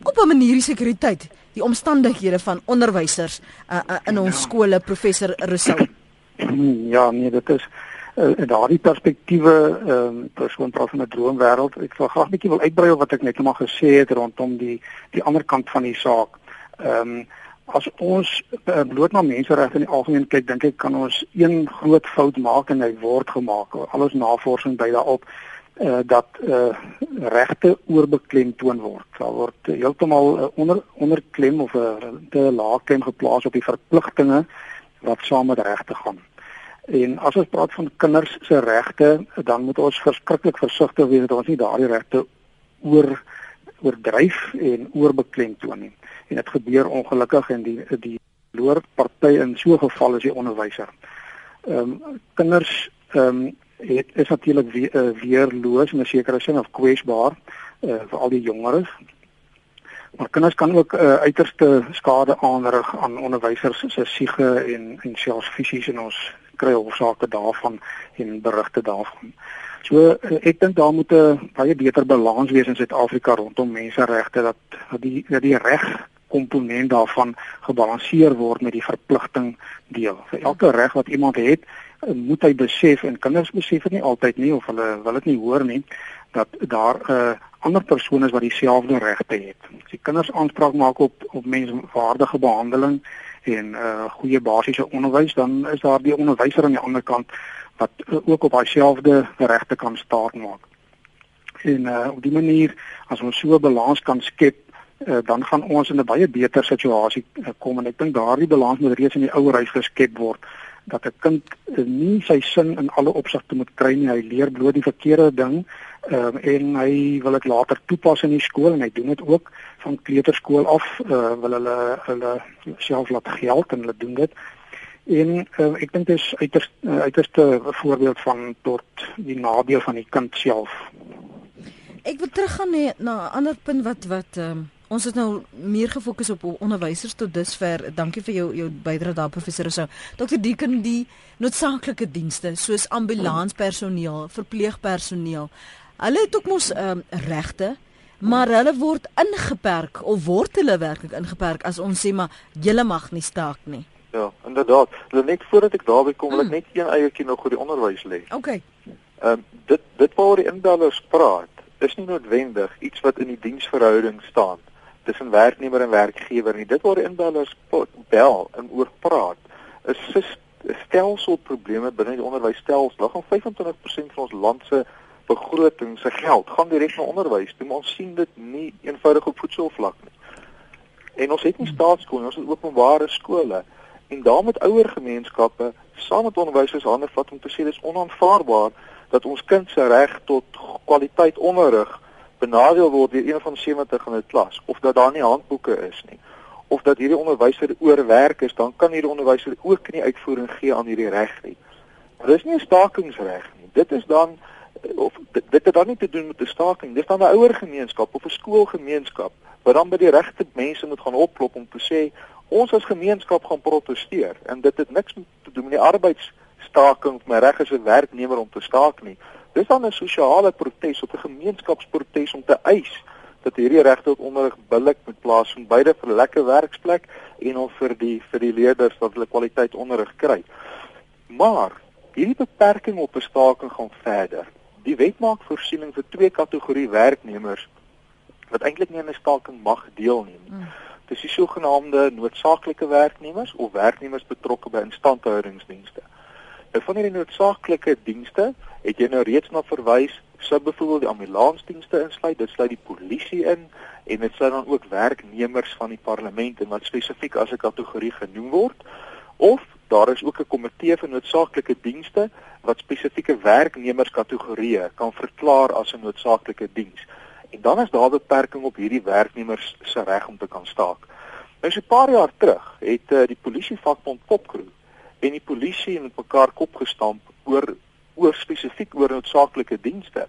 op 'n manier die sekuriteit, die omstandighede van onderwysers uh, uh, in ons skole, professor Rousseau. Ja, nee, dit is uh, in daardie perspektiewe ehm um, persoon praat van 'n droomwêreld. Ek wil graag 'n bietjie wil uitbrei op wat ek net nog gesê het rondom die die ander kant van die saak. Ehm um, as ons uh, bloot na menseregte in die algemeen kyk, dink ek kan ons een groot fout maak en hy word gemaak. Al ons navorsing dui daarop uh, dat uh, regte oorbeklemtoon word. Daar word heeltemal uh, onder onderklem of 'n uh, te laag klem geplaas op die verpligtinge wat saam met regte gaan. En as ons praat van kinders se regte, dan moet ons verskriklik versigtig wees dat ons nie daardie regte oor oordryf en oorbeklemtoon nie. En dit gebeur ongelukkig en die die loorparty in so 'n geval is die onderwyser. Ehm um, kinders ehm um, het is natuurlik weer, uh, weerloos in 'n sekere sin of kwesbaar uh, vir al die jongeres. Maar kinders kan ook uh, uiterste skade aanrig aan onderwysers se siege en en selfs fisies en ons kry hofsaake daarvan en berigte daarvan. So ek dink daar moet 'n baie beter balans wees in Suid-Afrika rondom menseregte dat die dat die reg komponent daarvan gebalanseer word met die verpligting deel. Vir elke reg wat iemand het, moet hy besef en kinders besef dit nie altyd nie of hulle wil dit nie hoor nie dat daar 'n uh, ander persoon is wat dieselfde regte het. As die kinders aanspraak maak op op menswaardige behandeling en 'n uh, goeie basiese onderwys, dan is daar die onderwyser aan die ander kant wat uh, ook op dieselfde regte kan staan maak. En uh, op die manier as ons so 'n balans kan skep Uh, dan gaan ons in 'n baie beter situasie uh, kom en ek dink daardie balans moet reeds in die ouer huis geskep word dat 'n kind uh, nie sy sin in alle opsigte moet kry nie. Hy leer bloot die verkeerde ding um, en hy wil dit later toepas in die skool en hy doen dit ook van kleuterskool af uh, wil hulle hulle self laat geld en hulle doen dit. En uh, ek dink dit is uiters uh, uiterste voorbeeld van tot die nadeel van die kind self. Ek wil teruggaan na 'n ander punt wat wat um Ons het nou meer gefokus op onderwysers tot dusver. Dankie vir jou jou bydrae daar professor Rousseau. Dr. Deeken die noodsaaklike dienste soos ambulanspersoneel, verpleegpersoneel. Hulle het ook mos um, regte, maar hulle word ingeperk of word hulle werklik ingeperk as ons sê maar julle mag nie staak nie. Ja, inderdaad. Hulle net voordat ek daarby kom, wil ek mm. net een eiertjie nog oor die onderwys lê. OK. Ehm um, dit dit waaroor die indellers praat, is nie noodwendig iets wat in die diensverhouding staan tussen werknemer en werkgewer nie. Dit waar inbellers bel en oor praat is stelselprobleme binne die onderwysstelsel. Gaan 25% van ons land se begroting se geld gaan direk na onderwys. Toe ons sien dit nie eenvoudig op voedselvlak nie. En ons het nie staatskole, ons het openbare skole en daar met ouer gemeenskappe saam met onderwysers hande vat om te sê dis onaanvaarbaar dat ons kind se reg tot kwaliteit onderrig benadeel word deur een van 70 in 'n klas of dat daar nie handboeke is nie of dat hierdie onderwyser oorwerk is, dan kan hierdie onderwyser ook nie uitvoering gee aan hierdie reg nie. Dit is nie 'n stakingsreg nie. Dit is dan of dit, het dan nie te doen met 'n staking. Dit is dan 'n ouer gemeenskap of 'n skoolgemeenskap wat dan by die regte mense moet gaan opklop om te sê ons as gemeenskap gaan proteseer en dit het niks te doen met die arbeidsstaking of my reg as 'n werknemer om te staak nie. Dis dan 'n sosiale protes of 'n gemeenskapsprotes om te eis dat hierdie regte op onderrig billik moet plaasvind beide vir 'n lekker werksplek en of vir die vir die leerders dat hulle kwaliteit onderrig kry. Maar hierdie beperking op bestaking gaan verder. Die wet maak voorsiening vir twee kategorie werknemers wat eintlik nie aan 'n staking mag deelneem nie. Hmm. Dis die sogenaamde noodsaaklike werknemers of werknemers betrokke by instandhoudingsdienste. Nou van hierdie noodsaaklike dienste het jy nou reeds na verwys, sou byvoorbeeld die ambulansdienste insluit, dit sluit die polisie in en dit sluit dan ook werknemers van die parlement en wat spesifiek as 'n kategorie genoem word. Of daar is ook 'n komitee vir noodsaaklike dienste wat spesifieke werknemerskategorieë kan verklaar as 'n noodsaaklike diens. En dan is daar beperking op hierdie werknemers se reg om te kan staak. Nou so 'n paar jaar terug het uh, die polisievakbond Popcrew en die polisie het mekaar kop gestamp oor oor spesifiek oor noodsaaklike dienste.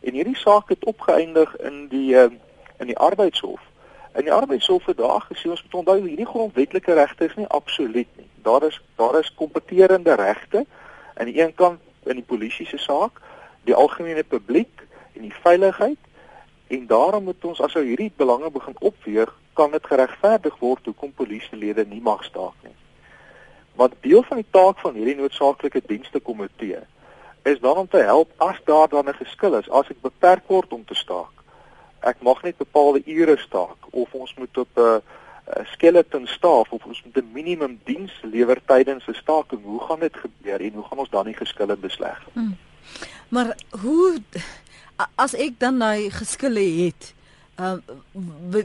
En hierdie saak het opgeëindig in die uh, in die arbeidshof. In die arbeidshof het daar gesê ons moet onthou hierdie grondwetlike regte is nie absoluut nie. Daar is daar is kompeterende regte aan die een kant in die polisie se saak, die algemene publiek en die veiligheid en daarom moet ons as ou hierdie belange begin opweeg, kan dit geregverdig word hoekom polisielede nie mag staak nie. Want deel van die taak van hierdie noodsaaklike dienste komitee is dan om te help as daar dan 'n geskil is, as ek beperk word om te staak. Ek mag net bepaalde ure staak of ons moet op 'n skeleton staaf of ons moet 'n minimum diens lewer tydens 'n staking. Hoe gaan dit gebeur en hoe gaan ons dan die geskille besleg? Hmm. Maar hoe as ek dan daai geskille het, uh,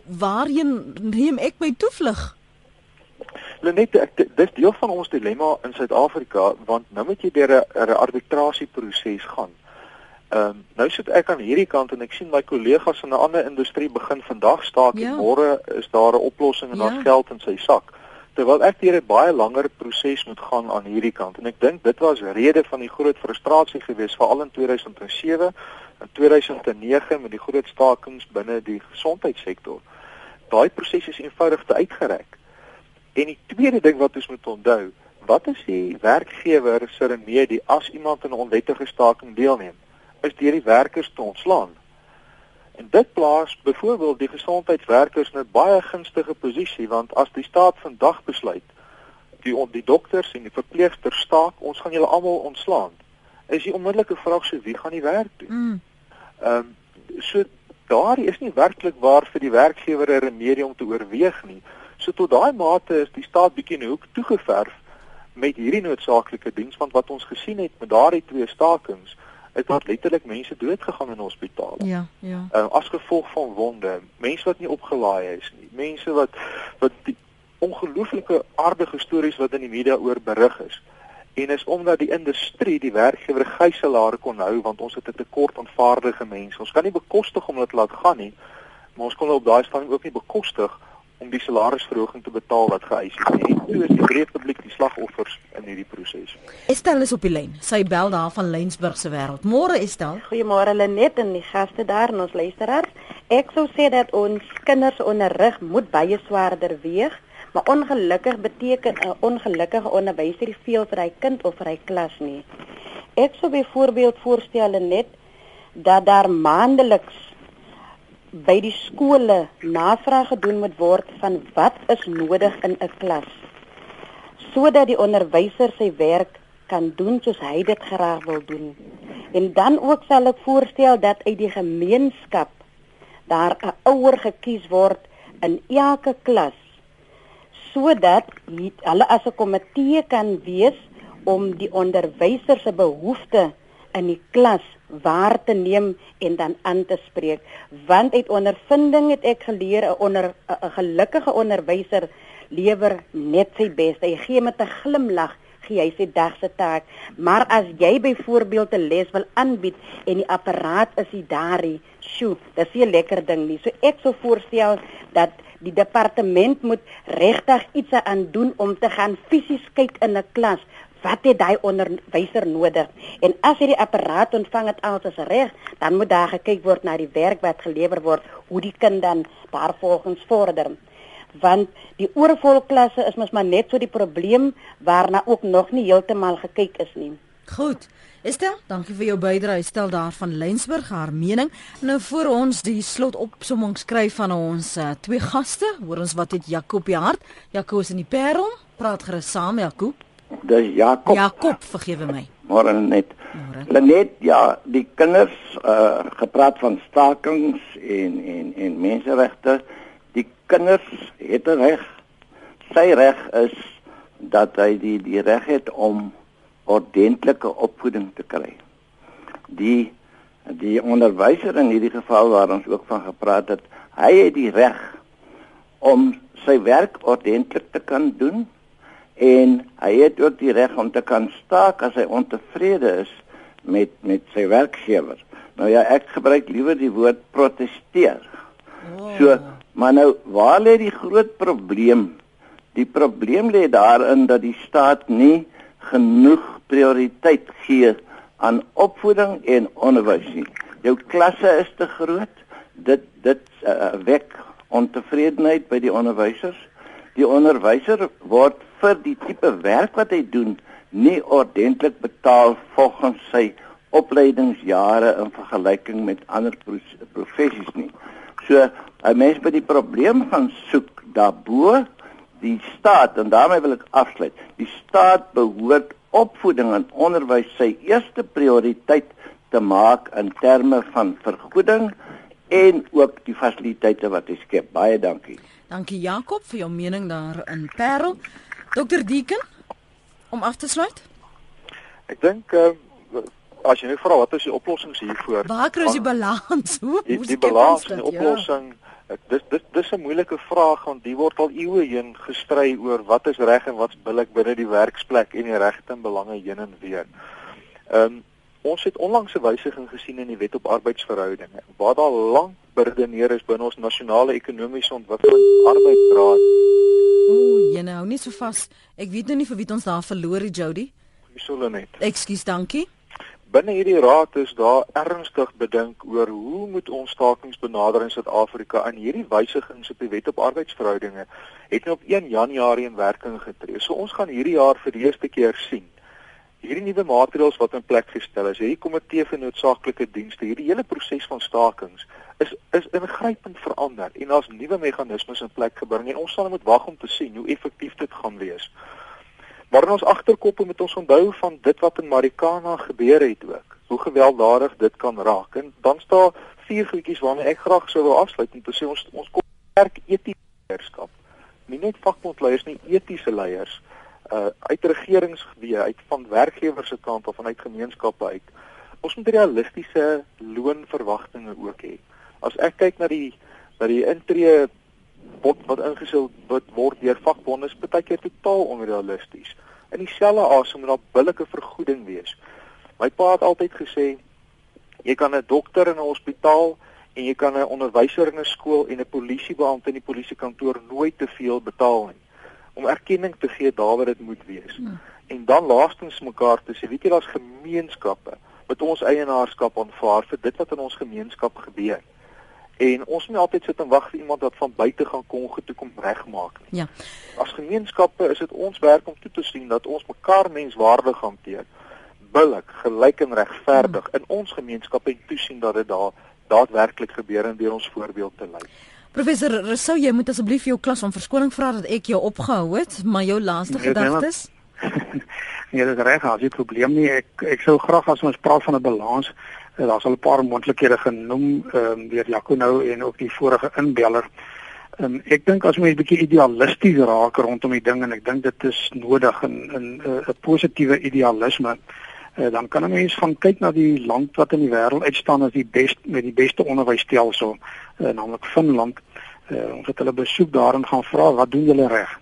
waarheen neem ek my toevlug? Lenet, ek dis deel van ons dilemma in Suid-Afrika want nou moet jy deur 'n arbitrasieproses gaan. Ehm um, nou sit ek aan hierdie kant en ek sien my kollegas in 'n ander industrie begin vandag staak ja. en môre is daar 'n oplossing en ja. daar's geld in sy sak. Terwyl ek deur 'n baie langer proses moet gaan aan hierdie kant en ek dink dit was rede van die groot frustrasie geweest veral in 2007 en 2009 met die groot stakings binne die gesondheidssektor. Daai proses is eenvoudig te uitgereik. En die tweede ding wat ons moet onthou, wat is die werkgewer se remedie as iemand in 'n onwettige staking deelneem? Is deur die werkers te ontslaan. En dit plaas byvoorbeeld die gesondheidswerkers in 'n baie gunstige posisie want as die staat vandag besluit die die dokters en die verpleegsters staak, ons gaan julle almal ontslaan. Is die onmiddellike vraag so wie gaan die werk doen? Mm. Ehm um, so daar is nie werklik waar vir die werkgewer 'n remedie om te oorweeg nie. So tot daai mate is die staat bietjie in 'n hoek toegeverf met hierdie noodsaaklike diens want wat ons gesien het met daardie twee stakings het daar letterlik mense doodgegaan in hospitale. Ja, ja. Uh, as gevolg van wonde, mense wat nie opgelaai is nie, mense wat wat die ongelooflike aardige stories wat in die media oor berig is. En is omdat die industrie die werkgewer gijslaare kon hou want ons het 'n tekort aan vaardige mense. Ons kan nie bekostig om dit laat gaan nie. Maar ons kon op daai stadium ook nie bekostig om die salarisverhoging te betaal wat geëis is nie. Nou is die breë publiek die slagoffers in hierdie proses. Estel is op die lyn. Sy bel daar van Lensburg se wêreld. Môre Estel. Goeiemôre Lenet en die gaste daar en ons luisteraars. Ek sou sê dat ons kinders onderrig moet baie swaarder weeg, maar ongelukkig beteken 'n ongelukkige onderwyser nie veel vir hy kind of vir hy klas nie. Ek sou byvoorbeeld voorstel Lenet dat daar maandeliks by die skole navraag gedoen moet word van wat is nodig in 'n klas sodat die onderwyser sy werk kan doen soos hy dit graag wil doen. En dan ook sal ek voorstel dat uit die gemeenskap daar 'n ouer gekies word in elke klas sodat hulle as 'n komitee kan wees om die onderwyser se behoeftes in die klas waar te neem en dan aan te spreek. Want uit ondervinding het ek geleer 'n onder 'n gelukkige onderwyser lewer net sy bes hy gee met 'n glimlag gee hy sy dag se taak. Maar as jy byvoorbeeld 'n les wil aanbied en die apparaat is nie daar nie sjoe dis 'n lekker ding nie. So ek sou voorstel dat die departement moet regtig iets aan doen om te gaan fisies kyk in 'n klas wat het daai onderwyser nodig? En as hierdie apparaat ontvang het alles is reg, dan moet daar gekyk word na die werk wat gelewer word, hoe die kind dan daarvolgens vorder. Want die oorvol klasse is mos maar net so die probleem waarna ook nog nie heeltemal gekyk is nie. Goed. Estel, dankie vir jou bydrae. Stel daar van Lensburg haar mening. Nou vir ons die slot opsomming skryf van ons uh, twee gaste. Hoor ons wat het Jakob die hart? Jakob is in die Parel. Praat gerus saam, Jakob. Dis Jakob. Jakob, vergewe my. Môre net. Lenet, ja, die kinders uh gepraat van stakings en en en menseregte. Die kinders het reg. Sy reg is dat hy die die reg het om ordentlike opvoeding te kry. Die die onderwyser in hierdie geval waar ons ook van gepraat het, hy het die reg om sy werk ordentlik te kan doen en hy het ook die reg om te kan staak as hy ontevrede is met met sy werkgewer. Nou ja, ek gebruik liewer die woord proteseer. Oh. So, maar nou waar lê die groot probleem? Die probleem lê daarin dat die staat nie genoeg prioriteit gee aan opvoeding en onderwys nie. Jou klasse is te groot. Dit dit uh, wek ontevredenheid by die onderwysers. Die onderwyser word vir die tipe werk wat hy doen nie ordentlik betaal volgens sy opleidingsjare in vergelyking met ander professies nie. So, 'n mens by die probleem gaan soek daarbo die staat en daarmee wil ek afsluit. Die staat behoort opvoeding en onderwys sy eerste prioriteit te maak in terme van vergoeding en ook die fasiliteite wat hy skep. Baie dankie. Dankie Jakob vir jou mening daar in Parel. Dr Deeken om af te sluit. Ek dink uh, as jy nou vra wat is die oplossings hiervoor? Waar kry jy balans? Hoe die, die balans en die ja. oplossing ja. dis dis dis 'n moeilike vraag want die word al eeue heen gestry oor wat is reg en wat's billik binne die werksplek en die regte en belange heen en weer. Ehm um, ons het onlangs 'n wysiging gesien in die wet op arbeidsverhoudinge waar daar lank burdeneer is binne ons nasionale ekonomiese ontwikkeling arbeidsraad. Ooh, jy nou nie so vas. Ek weet nou nie vir wie ons daar verloor het Jody. Misolonet. Ekskuus, dankie. Binne hierdie raad is daar ernstig bedink oor hoe moet ons stakings benader in Suid-Afrika aan hierdie wysigings op die wet op arbeidsverhoudinge het nou op 1 Januarie in werking getree. So ons gaan hierdie jaar vir die eerste keer sien hierdie nuwe maatreëls wat in plek gestel is, hierdie komitee vir noodsaaklike dienste, hierdie hele proses van stakings is is ingrypend verander en daar's nuwe meganismes in plek gebring en ons sal moet wag om te sien hoe effektief dit gaan wees. Maar in ons agterkoppe moet ons onthou van dit wat in Marikana gebeur het ook. Hoe gewelddadig dit kan raak. En dan staan vier goedjies waarmee ek graag sou wil afsluit om te sê ons ons kerk etiese leierskap. Nie net vakbondleiers nie, etiese leiers uh uit regeringsgebiede uit van werkgewers se kant of vanuit gemeenskappe uit. Ons moet realistiese loonverwagtinge ook hê. As ek kyk na die na die intree wat wat ingestel word deur vakbonde is baie keer totaal onrealisties. In dieselfde asem moet daar billike vergoeding wees. My pa het altyd gesê jy kan 'n dokter in 'n hospitaal en jy kan 'n onderwyser in 'n skool en 'n polisiebeampte in die polisiekantoor nooit te veel betaal nie om erkenning te gee daar waar dit moet wees. Hmm. En dan laastens mekaar te sê, weet jy daar's gemeenskappe wat ons eienaarskap aanvaar vir dit wat in ons gemeenskap gebeur. En ons moet altyd sit en wag vir iemand wat van buite gaan kom te kom regmaak nie. Ja. As gemeenskappe is dit ons werk om toe te sien dat ons mekaar menswaardig hanteer. Billik, gelyk en regverdig hmm. in ons gemeenskap en toesien dat dit daar daadwerklik gebeur en deur ons voorbeeld te lei. Professor Rousseau, jy moet asseblief jou klas om verskoning vra dat ek jou opgehou het, maar jou laaste nee, gedagtes? Nee, dit is reg, as jy probleem nie, ek ek sou graag as ons praat van 'n balans, eh, daar's al 'n paar moontlikhede genoem ehm um, deur Jaco nou en ook die vorige inbeller. Um, ek dink as mens 'n bietjie idealisties raak rondom die ding en ek dink dit is nodig in in eh, 'n uh, positiewe idealisme uh, dan kan 'n mens van kyk na die land wat in die wêreld uitstaan as die beste met die beste onderwysstelsel, uh, naamlik Finland. Uh, ons het hulle besoek daar en gaan vra wat doen julle reg?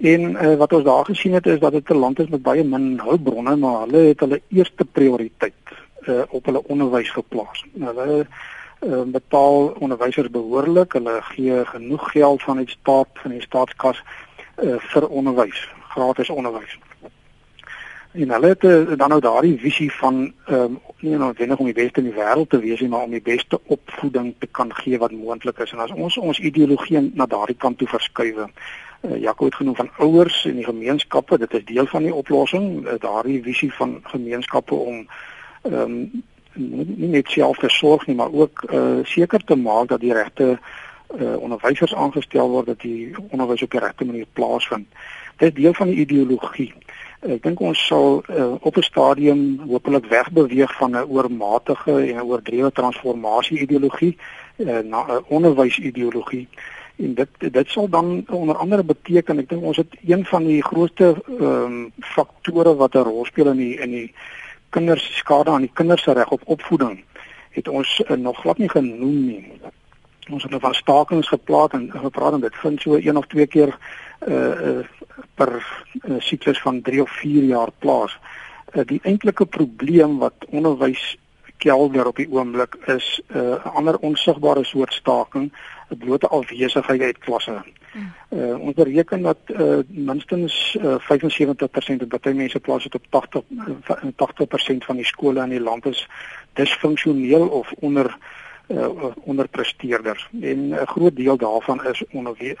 En uh, wat ons daar gesien het is dat dit 'n land is met baie min hulpbronne, maar hulle het hulle eerste prioriteit uh, op hulle onderwys geplaas. Hulle uh, betaal onderwysers behoorlik, hulle gee genoeg geld van die staat van die staatskas uh, vir onderwys, gratis onderwys en hulle het uh, dan nou daardie visie van um, nie noodwendig om die beste in die wêreld te wees nie, maar om die beste opvoeding te kan gee wat moontlik is. En as ons ons ideologie na daardie kant toe verskuif, uh, Jaco het genoem van ouers en die gemeenskappe, dit is deel van die oplossing, uh, daardie visie van gemeenskappe om ehm um, nie net self te sorg nie, maar ook uh, seker te maak dat die regte uh, onderwysers aangestel word dat die onderwys op die regte manier plaasvind. Dit is deel van die ideologie. Ek dink ons sal uh, op 'n stadium hopelik wegbeweeg van 'n oormatige en 'n oordrewe transformasie ideologie uh, na 'n onderwysideologie en dit dit sal dan onder andere beteken ek dink ons het een van die grootste ehm um, faktore wat 'n rol speel in die in die kinders skade aan die kinders se reg op opvoeding het ons uh, nog glad nie genoem nie. Ons het nou van stakings geplaas en gepraat en dit vind so een of twee keer uh, uh per uh, siklus van 3 of 4 jaar plaas. Uh, die eintlike probleem wat onderwys kelder op die oomblik is 'n uh, ander onsigbare soort staking, 'n blote afwesigheid uit klasse. Uh, ons bereken dat uh, minstens uh, 75% van baie mense plaas dit op 80 uh, 80% van die skole in die land is disfunksioneel of onder uh, onderpresteerders en 'n groot deel daarvan is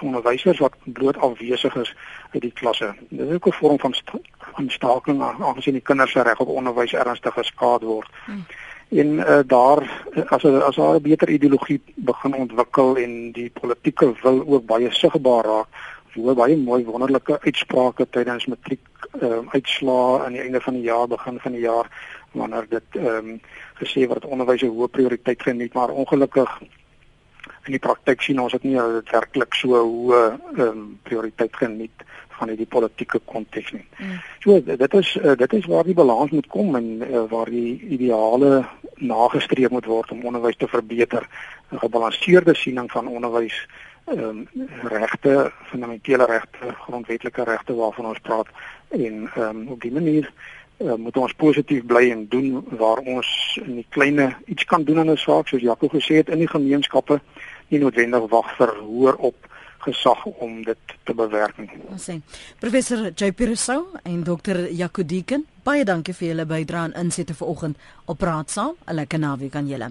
onderwysers wat bloot afwesig is uit die klasse. Dit is ook 'n vorm van st van staking aangesien die kinders se reg op onderwys ernstig geskaad word. Hmm. En uh, daar as as daar 'n beter ideologie begin ontwikkel en die politieke wil ook baie sigbaar raak, So baie mooi wonderlike uitsprake tydens matriek ehm um, uitslae aan die einde van die jaar, begin van die jaar wanneer dit ehm um, gesê word onderwys 'n hoë prioriteit geniet, maar ongelukkig in die praktyk sien ons dit nie dit werklik so hoë ehm um, prioriteit geniet van die politieke konteks nie. Mm. So dit is uh, dit is waar die balans moet kom en uh, waar die ideale nagestreef moet word om onderwys te verbeter. 'n Gebalanseerde siening van onderwys ehm um, regte, fundamentele regte, grondwetlike regte waarvan ons praat en ehm um, op die manier uh, moet ons positief bly en doen waar ons in die kleine iets kan doen aan 'n saak soos Jaco gesê het in die gemeenskappe nie noodwendig wag vir hoër op gesag om dit te bewerk nie. Ons sê professor JP Rousseau en dokter Jaco Deeken, baie dankie vir julle bydrae en insette vanoggend op praat saam. 'n Lekker naweek aan julle.